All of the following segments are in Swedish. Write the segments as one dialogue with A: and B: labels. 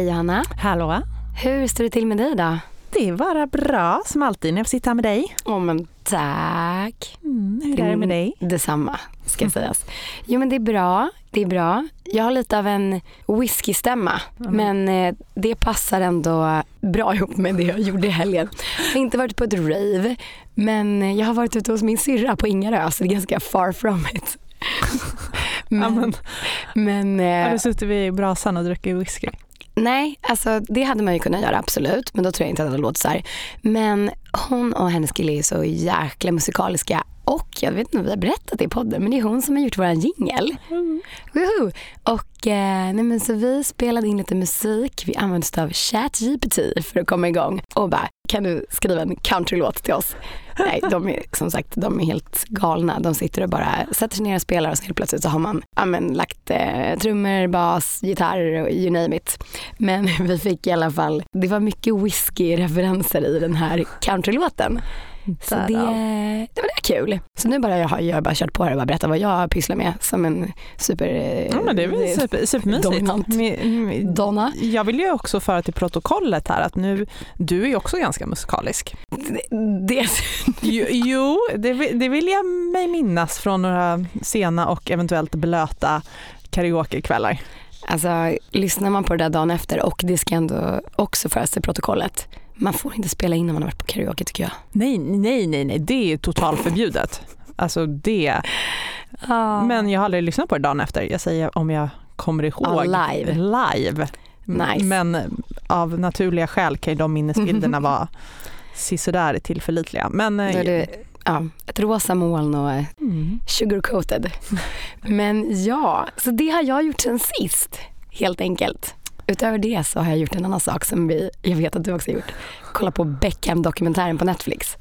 A: Hej Hanna.
B: Hallå.
A: Hur står det till med dig då?
B: Det är bara bra som alltid när jag får sitta här med dig.
A: Åh oh, men tack.
B: Mm, hur är det med dig?
A: Detsamma ska mm. sägas. Jo men det är bra. Det är bra. Jag har lite av en whiskystämma mm. men eh, det passar ändå bra ihop med det jag gjorde i helgen. Jag har inte varit på ett rave men jag har varit ute hos min syrra på Ingarö så det är ganska far from it.
B: men, ja, men,
A: men,
B: eh, har du suttit vid brasan och druckit whisky?
A: Nej, alltså det hade man ju kunnat göra absolut. Men då tror jag inte att det hade låtit så här. Men hon och hennes kille är så jäkla musikaliska. Och jag vet inte om vi har berättat det i podden, men det är hon som har gjort våran jingel. Mm. Och eh, nej men så vi spelade in lite musik. Vi använde oss av ChatGPT för att komma igång. Och bara, kan du skriva en countrylåt till oss? Nej, de är som sagt de är helt galna. De sitter och bara sätter sig ner och spelar och så helt plötsligt så har man amen, lagt eh, trummor, bas, gitarr och you name it. Men vi fick i alla fall, det var mycket whisky-referenser i den här countrylåten. Så det, det var kul. Så nu bara jag har jag bara kört på här och bara berättat vad jag pysslar med som en super...
B: Ja men det är väl
A: eh,
B: super, supermysigt.
A: Donna.
B: Jag vill ju också föra till protokollet här att nu, du är ju också ganska musikalisk.
A: Det, det.
B: Jo, det, det vill jag mig minnas från några sena och eventuellt blöta karaokekvällar.
A: Alltså lyssnar man på det där dagen efter och det ska ändå också föras till protokollet man får inte spela in när man har varit på karaoke tycker jag.
B: Nej, nej, nej, nej. det är totalförbjudet. Alltså det. Ah. Men jag har aldrig lyssnat på det dagen efter. Jag säger om jag kommer ihåg.
A: Ah, live.
B: Live.
A: Nice.
B: Men av naturliga skäl kan ju de minnesbilderna vara sisådär tillförlitliga. Men,
A: Då är det ja, ett rosa moln och mm. sugarcoated. Men ja, så det har jag gjort sen sist helt enkelt. Utöver det så har jag gjort en annan sak som vi, jag vet att du också har gjort. Kolla på Beckham-dokumentären på Netflix.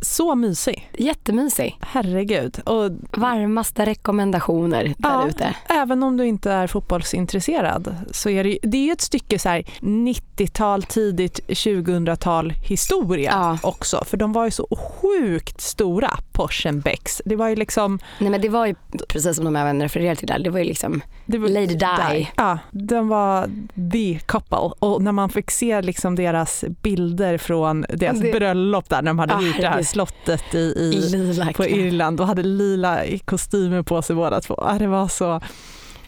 B: Så mysig.
A: Jättemysig.
B: Herregud. Och
A: Varmaste rekommendationer där ja, ute.
B: Även om du inte är fotbollsintresserad så är det, det är ett stycke så 90-tal, tidigt 2000-tal historia ja. också. För de var ju så sjukt stora, Porschen Becks. Det var ju liksom...
A: Nej men det var ju precis som de även refererar till där, det var ju liksom det var, Lady Di.
B: Ja, de var the couple. Och när man fick se liksom deras bilder från deras det... bröllop där när de hade gjort det här slottet i, i på Irland och hade lila kostymer på sig båda två. Det var så...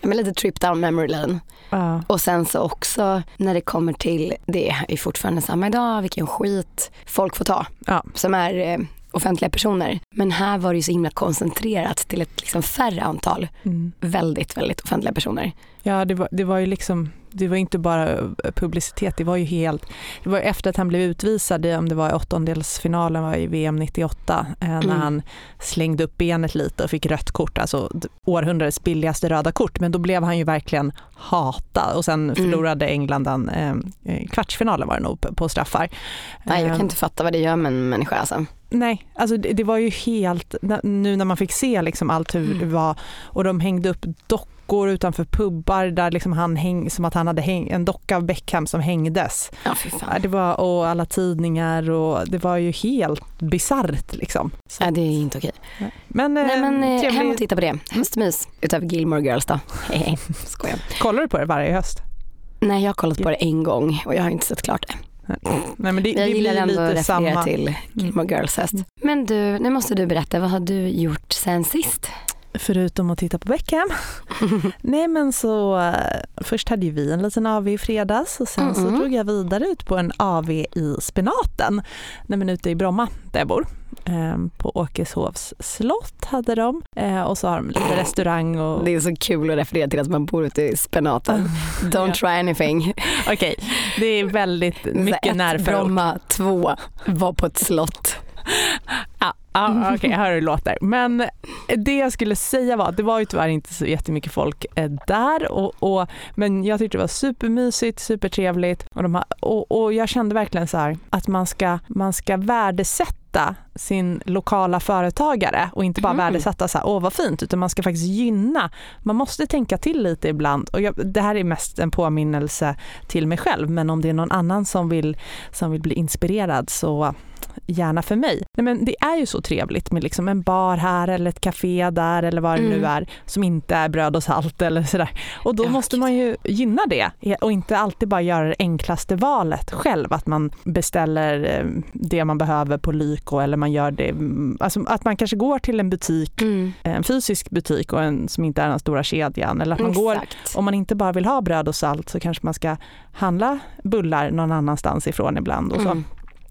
A: Men lite trip down memory lane. Uh. Och sen så också när det kommer till, det är fortfarande samma idag, vilken skit folk får ta. Uh. Som är eh, offentliga personer. Men här var det ju så himla koncentrerat till ett liksom färre antal mm. väldigt, väldigt offentliga personer.
B: Ja, det var, det var ju liksom det var inte bara publicitet, det var ju helt... Det var efter att han blev utvisad, om det var åttondelsfinalen var i VM 98, eh, när mm. han slängde upp benet lite och fick rött kort, alltså århundradets billigaste röda kort. Men då blev han ju verkligen hatad och sen mm. förlorade England den eh, eh kvartsfinalen var det nog på straffar.
A: Nej, jag kan eh, inte fatta vad det gör med en människa alltså.
B: Nej, alltså det, det, var ju helt, nu när man fick se liksom allt hur mm. det var och de hängde upp dockor utanför pubbar där liksom han häng, som att han hade häng, en docka av Beckham som hängdes.
A: Ja,
B: det var, och alla tidningar och det var ju helt bisarrt liksom.
A: Så. Ja, det är inte okej.
B: Men,
A: Nej, eh, men eh, trevlig... hem och titta på det. Höstmys utöver Gilmore Girls då. Skojar.
B: Kollar du på det varje höst?
A: Nej, jag har kollat på det en gång och jag har inte sett klart det.
B: Nej, men det, jag
A: det
B: gillar
A: ändå
B: att
A: referera
B: samma.
A: till Gilmore Girls höst. Mm. Men du, nu måste du berätta, vad har du gjort sen sist?
B: Förutom att titta på Beckham. Nej men så uh, först hade ju vi en liten AV i fredags och sen mm -mm. så drog jag vidare ut på en AV i Spenaten. Nej men ute i Bromma där jag bor. Um, på Åkeshovs slott hade de uh, och så har de lite restaurang och...
A: Det är så kul att referera till att man bor ute i Spenaten. Don't ja. try anything.
B: Okej, okay. det är väldigt mycket närförort.
A: Bromma, två, var på ett slott.
B: Ah, okej, okay, jag hör hur det låter. Men det jag skulle säga var att det var ju tyvärr inte så jättemycket folk eh, där. Och, och, men jag tyckte det var supermysigt, supertrevligt. Och, de, och, och jag kände verkligen så här att man ska, man ska värdesätta sin lokala företagare och inte bara
A: Mm.
B: värdesätta så här, åh vad fint, utan man ska faktiskt gynna. Man måste tänka till lite ibland och jag, det här är mest en påminnelse till mig själv, men om det är någon annan som vill, som vill bli inspirerad så gärna för mig. Nej, men det är ju så trevligt med liksom en bar här eller ett café där eller vad det nu
A: Mm.
B: är som inte är bröd och salt eller sådär. Och då
A: Ja,
B: måste man ju gynna det och inte alltid bara göra det enklaste valet själv. Att man beställer eh, det man behöver på Lyko eller man gör det, mm, alltså att man kanske går till en butik,
A: Mm.
B: en fysisk butik och en som inte är den stora kedjan. Eller att man går, om man inte bara vill ha bröd och salt så kanske man ska handla bullar någon annanstans ifrån ibland. Och så.
A: Mm.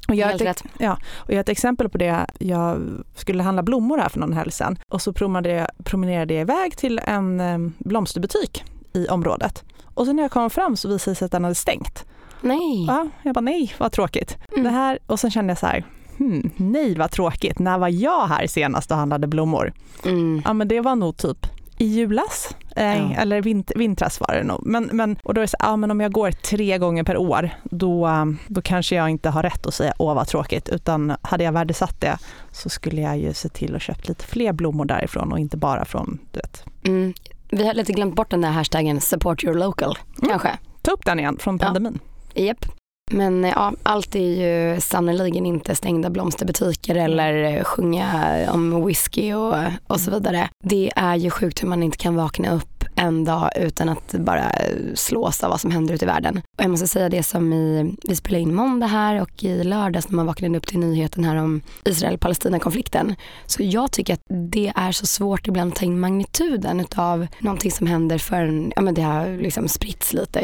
B: Och jag,
A: Helt
B: ett, och jag har ett exempel på det. Jag skulle handla blommor här för någon helg sedan och så promenerade jag, promenerade jag iväg till en eh, blomsterbutik i området. Och sen när jag kom fram så visade det sig att den hade stängt.
A: Nej.
B: Ja, jag bara nej, vad tråkigt.
A: Mm.
B: Det här, och sen kände jag så här, hmm, nej vad tråkigt. När var jag här senast och handlade blommor?
A: Mm.
B: Ja men det var nog typ i julas, eh,
A: Ja.
B: eller vint, vintras var det nog. Men, men, och då är det så, ja, men om jag går tre gånger per år, då, då kanske jag inte har rätt att säga åh vad tråkigt, utan hade jag värdesatt det så skulle jag ju se till att köpa lite fler blommor därifrån och inte bara från, du vet,
A: Mm. Vi har lite glömt bort den där hashtaggen support your local,
B: Mm.
A: kanske.
B: ta upp den igen från pandemin.
A: Japp. Men eh, ja, allt är ju sannerligen inte stängda blomsterbutiker eller eh, sjunga om whisky och, och så vidare. Det är ju sjukt hur man inte kan vakna upp en dag utan att bara slås av vad som händer ute i världen. Och jag måste säga det som i, vi spelade in måndag här och i lördags när man vaknade upp till nyheten här om Israel-Palestina-konflikten. Så jag tycker att det är så svårt ibland att ta in magnituden utav någonting som händer förrän ja, men det har liksom spritts lite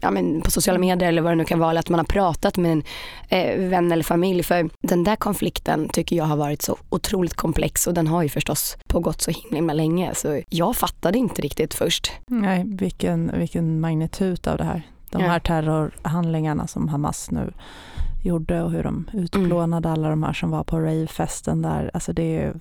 A: ja, men på sociala medier eller vad det nu kan vara. Eller att man har pratat med en eh, vän eller familj. För den där konflikten tycker jag har varit så otroligt komplex och den har ju förstås pågått så himla länge. Så jag fattade inte riktigt först.
B: Nej, vilken, vilken magnitud av det här. De här terrorhandlingarna som Hamas nu gjorde och hur de utplånade alla de här som var på ravefesten där. Alltså det är,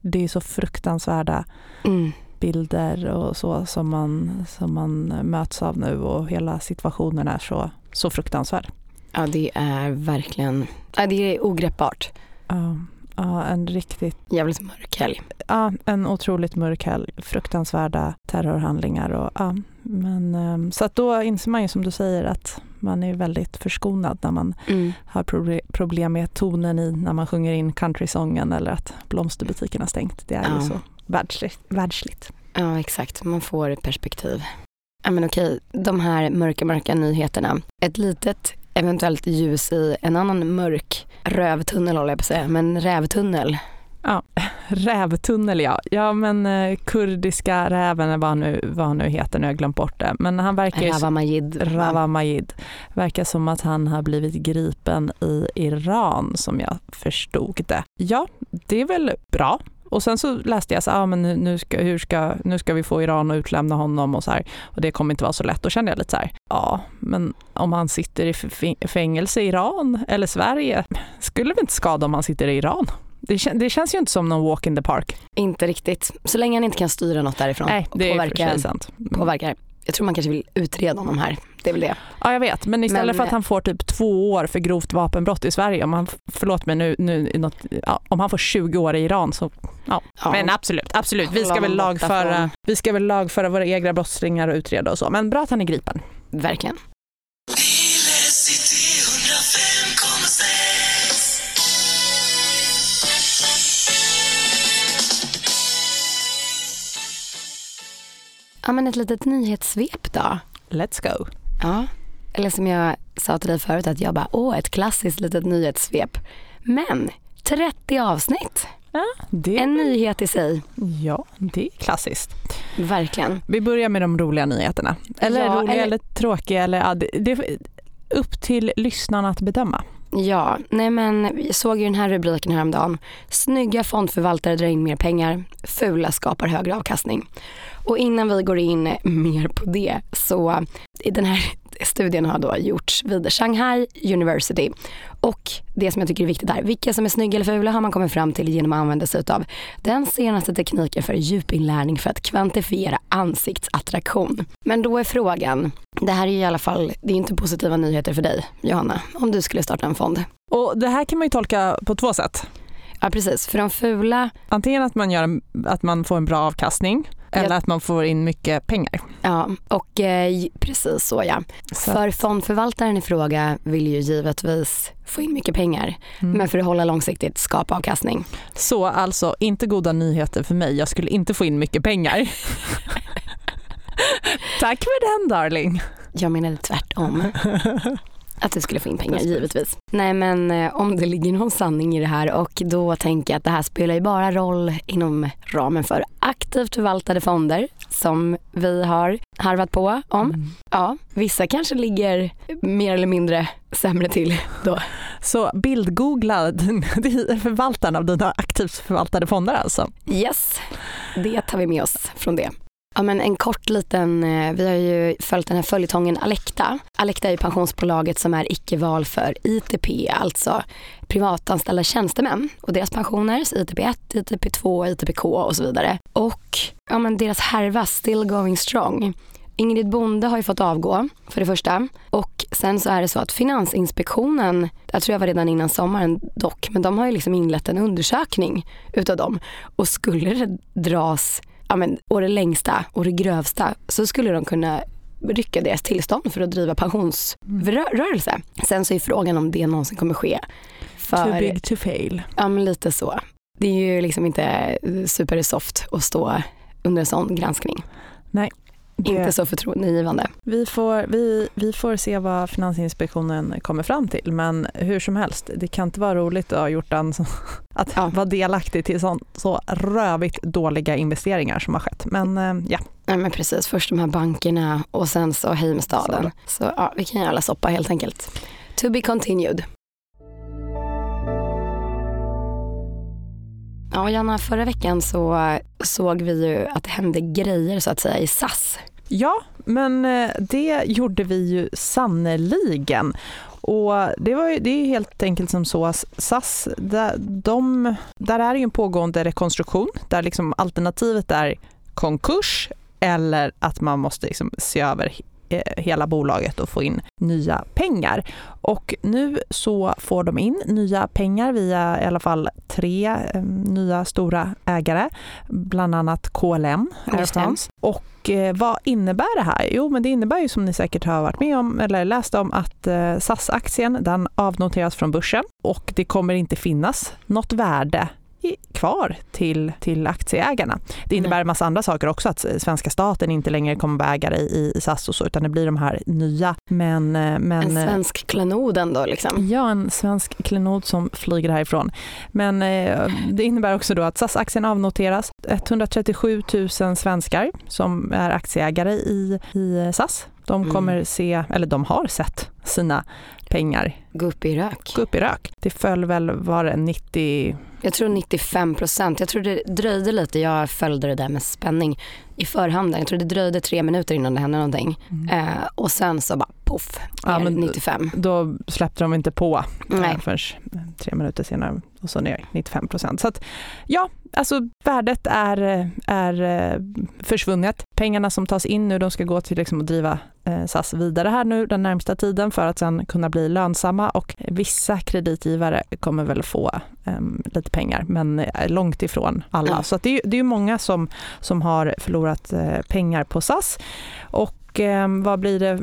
B: det är så fruktansvärda
A: Mm.
B: bilder och så som man, som man möts av nu och hela situationen är så, så fruktansvärd.
A: Ja det är verkligen, ja, det är ogreppbart.
B: Ja, ja, en riktigt,
A: Jävligt mörk helg.
B: ja, en otroligt mörk helg, fruktansvärda terrorhandlingar och ja, men ehm, så att då inser man ju som du säger att man är väldigt förskonad när man
A: Mm.
B: har proble- problem med tonen i när man sjunger in countrysången eller att blomsterbutiken har stängt. Det är
A: Ja.
B: ju så världsligt. världsligt.
A: Ja exakt, man får perspektiv. Ja men okej, de här mörka mörka nyheterna. Ett litet eventuellt ljus i en annan mörk rövtunnel håller jag på att säga, men rävtunnel.
B: Rävtunnel ja. Ja men eh, kurdiska räven eller vad han nu, vad han nu heter, nu har jag glömt bort det. Men han verkar ju
A: Rava Majid.
B: Rawa Majid. Verkar som att han har blivit gripen i Iran som jag förstod det. Ja, det är väl bra. Och sen så läste jag så ah, men nu- ska, hur ska, nu ska vi få Iran att utlämna honom och så här. Och det kommer inte vara så lätt. Då kände jag lite så här, ja, men om han sitter i fängelse i Iran eller Sverige, skulle vi inte skada om han sitter i Iran? Det, kän- det känns ju inte som någon walk in the park.
A: Inte riktigt. Så länge han inte kan styra något därifrån
B: Nej, det är och för
A: påverka,
B: sig sant.
A: påverkar. Jag tror man kanske vill utreda honom här. Det är väl det.
B: Ja, jag vet. Men istället
A: Men-
B: för att han får typ två år för grovt vapenbrott i Sverige, om han, förlåt mig nu, nu något, ja, om han får 20 år i Iran så, ja.
A: Ja.
B: Men absolut, absolut. Vi ska, väl lagföra,
A: från-
B: vi ska väl lagföra våra egna brottslingar och utreda och så. Men bra att han är gripen.
A: Verkligen. Ja men ett litet nyhetssvep då.
B: Let's go.
A: Ja, eller som jag sa till dig förut att jag bara, åh ett klassiskt litet nyhetssvep. Men 30 avsnitt,
B: Det,
A: en nyhet i sig.
B: ja, det är klassiskt.
A: Verkligen.
B: Vi börjar med de roliga nyheterna. Eller
A: Ja,
B: roliga
A: eller-
B: eller, tråkiga. Eller, ja, det, det är upp till lyssnarna att bedöma.
A: Ja, nej men jag såg ju den här rubriken häromdagen. Snygga fondförvaltare drar in mer pengar, fula skapar högre avkastning. Och innan vi går in mer på det så den här studien har då gjorts vid Shanghai University. Och det som jag tycker är viktigt där, vilka som är snygga eller fula har man kommit fram till genom att använda sig av den senaste tekniken för djupinlärning för att kvantifiera ansiktsattraktion. Men då är frågan, det här är ju i alla fall, det är inte positiva nyheter för dig Johanna, om du skulle starta en fond.
B: Och det här kan man ju tolka på två sätt.
A: Ja precis, för de fula,
B: Antingen att man, gör en, att man får en bra avkastning eller att man får in mycket pengar.
A: ja och eh, precis så ja.
B: Så,
A: För fondförvaltaren i fråga vill ju givetvis få in mycket pengar.
B: mm.
A: Men för att hålla långsiktigt skapa avkastning.
B: så alltså, inte goda nyheter för mig. Jag skulle inte få in mycket pengar. Tack för den darling.
A: Jag menade tvärtom. Att du skulle få in pengar, givetvis. Nej men eh, om det ligger någon sanning i det här och då tänker jag att det här spelar ju bara roll inom ramen för aktivt förvaltade fonder som vi har harvat på om.
B: Mm.
A: Ja, vissa kanske ligger mer eller mindre sämre till då.
B: Så bildgoogla förvaltaren av dina aktivt förvaltade fonder alltså.
A: Yes, det tar vi med oss från det. Ja, men en kort liten, eh, vi har ju följt den här följetongen Alecta. Alecta är ju pensionsbolaget som är icke-val för ITP, alltså privatanställda tjänstemän och deras pensioner, så ITP1, ITP2, ITPK och så vidare. Och ja, men deras härva still going strong. Ingrid Bonde har ju fått avgå för det första och sen så är det så att Finansinspektionen, jag tror jag var redan innan sommaren dock, men de har ju liksom inlett en undersökning utav dem och skulle det dras ja, men, å det längsta och det grövsta så skulle de kunna rycka deras tillstånd för att driva pensionsrörelse. Sen så är frågan om det någonsin kommer ske.
B: Too
A: För,
B: big to fail.
A: ja men lite så. Det är ju liksom inte supersoft att stå under en sån granskning.
B: Det-
A: Inte så förtroendeingivande.
B: Vi får, vi, vi får se vad Finansinspektionen kommer fram till men hur som helst, det kan inte vara roligt att ha gjort en, att
A: Ja.
B: vara delaktig till sån, så rövigt dåliga investeringar som har skett. Men eh, ja,
A: Nej men precis, först de här bankerna och sen så Heimstaden. Så ja, vi kan göra soppa helt enkelt. To be continued. Ja, Janna, förra veckan så eh, såg vi ju att det hände grejer så att säga i SAS.
B: ja men eh, det gjorde vi ju sannerligen Och det, var ju, det är ju helt enkelt som så att SAS, där, de, där är det ju en pågående rekonstruktion där liksom alternativet är konkurs eller att man måste liksom se över hela bolaget och få in nya pengar. Och nu så får de in nya pengar via i alla fall tre eh, nya stora ägare, bland annat KLM, Air. France. Och eh, vad innebär det här? Jo, men det innebär ju som ni säkert har varit med om eller läst om att eh, SAS-aktien den avnoteras från börsen och det kommer inte finnas något värde kvar till, till aktieägarna. Det innebär en massa andra saker också, att svenska staten inte längre kommer vara ägare i, i SAS och så, utan det blir de här nya. Men, eh, men
A: En svensk klenod ändå liksom.
B: Ja, en svensk klenod som flyger härifrån. Men eh, det innebär också då att SAS-aktien avnoteras. 137 000 svenskar som är aktieägare i, i SAS, de
A: Mm.
B: kommer se, eller de har sett sina pengar
A: Gå upp i rök.
B: gå upp i rök. Det föll väl, var det 90,
A: Jag tror 95 procent. Jag tror det dröjde lite. Jag följde det där med spänning i förhanden. Jag tror det dröjde tre minuter innan det hände någonting. Eh, och sen så bara poff,
B: Ja,
A: ner
B: men-
A: 95.
B: då släppte de inte på
A: Nej.
B: eh, förrän tre minuter senare och så ner 95 procent. Så att ja, alltså värdet är, är eh, försvunnet. Pengarna som tas in nu de ska gå till liksom att driva eh, SAS vidare här nu den närmsta tiden för att sen kunna bli lönsamma och vissa kreditgivare kommer väl få eh, lite pengar men eh, långt ifrån alla.
A: Ja.
B: Så det, är, det är många som, som har förlorat eh, pengar på SAS och eh, vad blir det?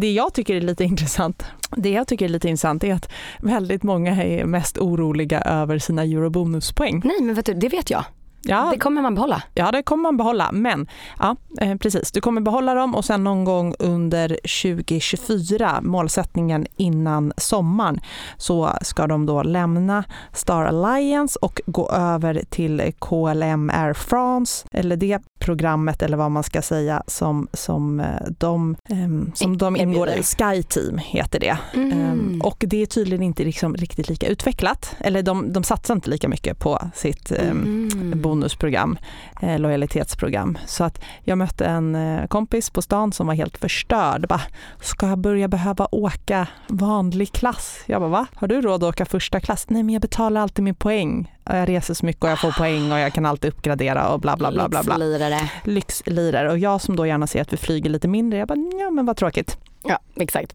B: Det jag tycker är lite intressant, det jag tycker är lite intressant är att väldigt många är mest oroliga över sina eurobonuspoäng.
A: Nej men vet du, det vet jag.
B: Ja,
A: Det kommer man behålla.
B: Ja, det kommer man behålla, men ja, eh, precis. Du kommer behålla dem och sen någon gång under 2024, målsättningen innan sommaren, så ska de då lämna Star Alliance och gå över till KLM Air France, eller det programmet eller vad man ska säga som, som eh, de, ehm, som de ingår i. Sky Team heter det.
A: Mm.
B: Ehm, Och det är tydligen inte liksom riktigt lika utvecklat, eller de, de satsar inte lika mycket på sitt ehm,
A: Mm.
B: bonusprogram, eh, lojalitetsprogram. Så att jag mötte en eh, kompis på stan som var helt förstörd. Bara, ska jag börja behöva åka vanlig klass? Jag bara, va? Har du råd att åka första klass? Nej, men jag betalar alltid min poäng. Jag reser så mycket och jag får poäng och jag kan alltid uppgradera och bla bla bla bla. bla.
A: Lyxlirare.
B: Lyxlirare. Och jag som då gärna ser att vi flyger lite mindre, jag bara, ja men vad tråkigt.
A: Ja, exakt.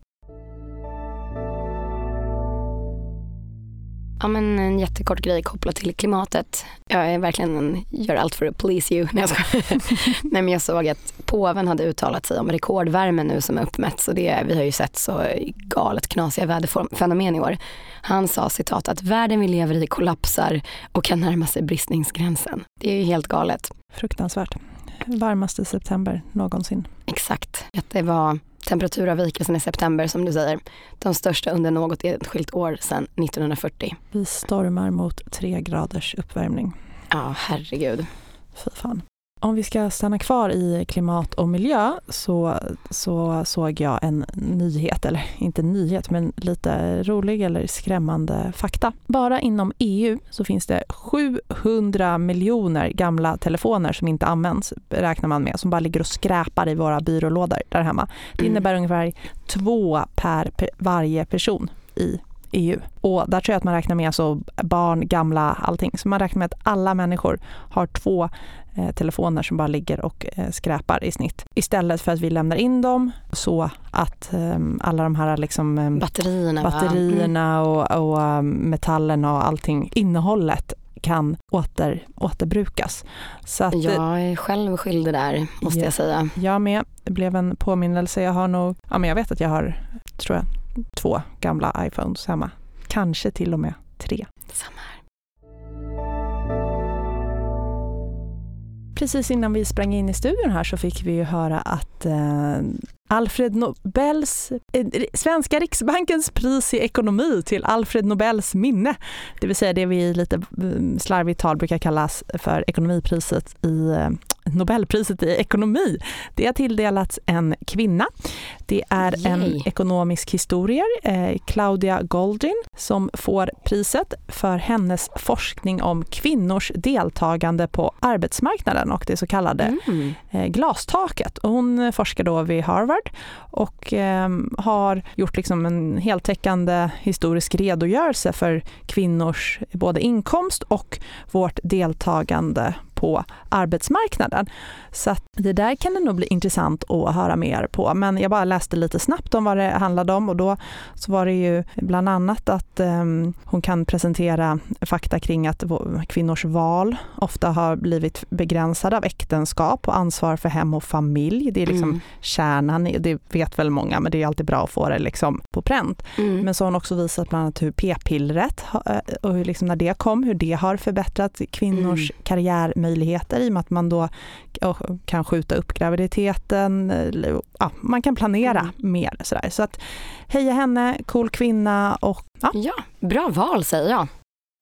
A: Ja, men en jättekort grej kopplat till klimatet. Jag är verkligen en, gör allt för att please you. Nej, jag, Nej, men jag såg att påven hade uttalat sig om rekordvärmen nu som är uppmätt. Så det, vi har ju sett så galet knasiga väderfenomen i år. Han sa citat att världen vi lever i kollapsar och kan närma sig bristningsgränsen. Det är ju helt galet.
B: Fruktansvärt. Varmaste september någonsin.
A: Exakt. Att det var temperaturavvikelsen i september som du säger. De största under något enskilt år sedan 1940.
B: Vi stormar mot tre graders uppvärmning.
A: Ja, herregud.
B: Fy fan. Om vi ska stanna kvar i klimat och miljö så, så såg jag en nyhet, eller inte nyhet, men lite rolig eller skrämmande fakta. Bara inom EU så finns det 700 miljoner gamla telefoner som inte används, räknar man med, som bara ligger och skräpar i våra byrålådor där hemma. Det mm. innebär ungefär två per varje person i EU. Och där tror jag att man räknar med alltså barn, gamla, allting. Så man räknar med att alla människor har två eh, telefoner som bara ligger och eh, skräpar i snitt. Istället för att vi lämnar in dem så att eh, alla de här liksom,
A: ehm, batterierna,
B: batterierna mm. och, och um, metallerna och allting, innehållet kan åter, återbrukas.
A: Så att, jag är själv skyldig där, måste ja, jag säga.
B: Jag med. Det blev en påminnelse. Jag har nog, ja men jag vet att jag har, tror jag, två gamla iPhones hemma. Kanske till och med tre.
A: Samma här.
B: Precis innan vi sprang in i studion här så fick vi ju höra att eh, Alfred Nobels, eh, Svenska Riksbankens pris i ekonomi till Alfred Nobels minne. Det vill säga det vi lite eh, slarvigt tal brukar kallas för ekonomipriset i eh, Nobelpriset i ekonomi. Det har tilldelats en kvinna. Det är Yay. en ekonomisk historiker, eh, Claudia Goldin, som får priset för hennes forskning om kvinnors deltagande på arbetsmarknaden och det så kallade mm. eh, glastaket. Hon forskar då vid Harvard och eh, har gjort liksom en heltäckande historisk redogörelse för kvinnors både inkomst och vårt deltagande på arbetsmarknaden. Så det där kan det nog bli intressant att höra mer på. Men jag bara läste lite snabbt om vad det handlade om och då så var det ju bland annat att um, hon kan presentera fakta kring att kvinnors val ofta har blivit begränsade av äktenskap och ansvar för hem och familj. Det är liksom mm. kärnan, det vet väl många, men det är alltid bra att få det liksom på pränt. Mm. Men så har hon också visat bland annat hur p-pillret eh, och hur liksom när det kom, hur det har förbättrat kvinnors mm. Karriärmöjligheter i och med att man då kan skjuta upp graviditeten, ja, man kan planera mm. mer. Sådär. Så att heja henne, cool kvinna och
A: ja. ja, bra val säger jag.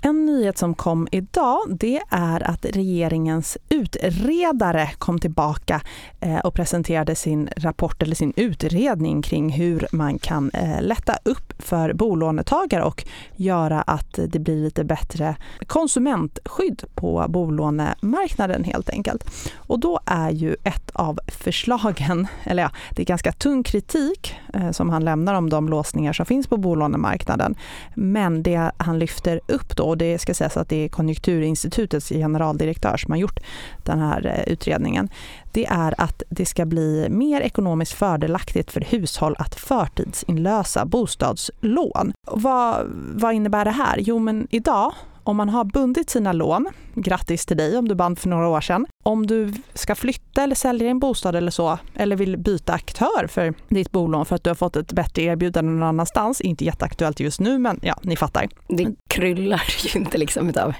B: En nyhet som kom idag det är att regeringens utredare kom tillbaka eh, och presenterade sin rapport eller sin utredning kring hur man kan eh, lätta upp för bolånetagare och göra att det blir lite bättre konsumentskydd på bolånemarknaden helt enkelt. Och då är ju ett av förslagen, eller ja, det är ganska tung kritik eh, som han lämnar om de låsningar som finns på bolånemarknaden. Men det han lyfter upp då och det ska sägas att det är Konjunkturinstitutets generaldirektör som har gjort den här eh, utredningen, det är att det ska bli mer ekonomiskt fördelaktigt för hushåll att förtidsinlösa bostadslån. Vad, vad innebär det här? Jo, men idag om man har bundit sina lån, grattis till dig om du band för några år sedan. Om du ska flytta eller sälja din bostad eller så, eller vill byta aktör för ditt bolån för att du har fått ett bättre erbjudande någon annanstans, inte jätteaktuellt just nu men ja, ni fattar.
A: Det kryllar ju inte liksom av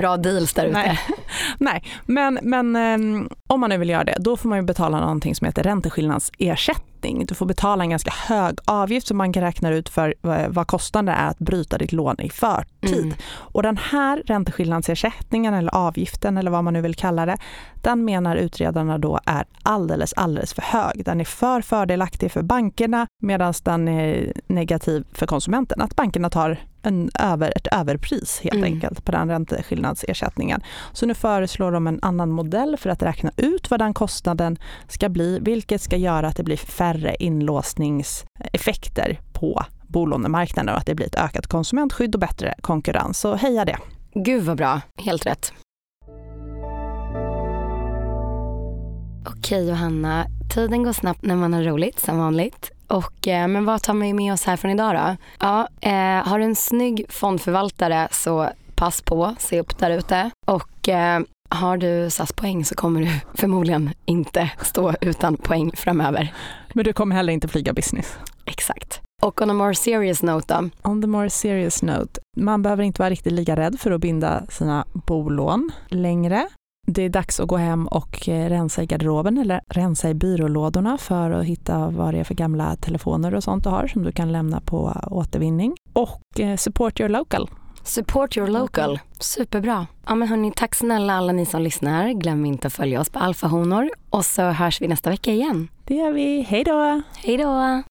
A: bra deals där ute.
B: Nej, Nej. men, men um, om man nu vill göra det, då får man ju betala någonting som heter ränteskillnadsersättning. Du får betala en ganska hög avgift som man kan räkna ut för vad kostnaden är att bryta ditt lån i förtid. Mm. Och den här ränteskillnadsersättningen eller avgiften eller vad man nu vill kalla det, den menar utredarna då är alldeles, alldeles för hög. Den är för fördelaktig för bankerna medan den är negativ för konsumenten. Att bankerna tar en över, ett överpris helt mm. enkelt på den ränteskillnadsersättningen. Så nu föreslår de en annan modell för att räkna ut vad den kostnaden ska bli, vilket ska göra att det blir färre inlåsningseffekter på bolånemarknaden och att det blir ett ökat konsumentskydd och bättre konkurrens. Så heja det!
A: Gud vad bra, helt rätt. Okej Johanna, tiden går snabbt när man har roligt som vanligt. Och, eh, men vad tar vi med oss här från idag då? Ja, eh, har du en snygg fondförvaltare så pass på, se upp där ute. Och eh, har du SAS-poäng så kommer du förmodligen inte stå utan poäng framöver.
B: Men du kommer heller inte flyga business.
A: Exakt. Och on a more serious note då?
B: On the more serious note, man behöver inte vara riktigt lika rädd för att binda sina bolån längre. Det är dags att gå hem och eh, rensa i garderoben eller rensa i byrålådorna för att hitta vad det är för gamla telefoner och sånt du har som du kan lämna på återvinning. Och eh, support your local.
A: Support your local. Superbra. Ja men hörni, tack snälla alla ni som lyssnar. Glöm inte att följa oss på Alfahonor och så hörs vi nästa vecka igen.
B: Det gör vi. Hej då!
A: Hej då!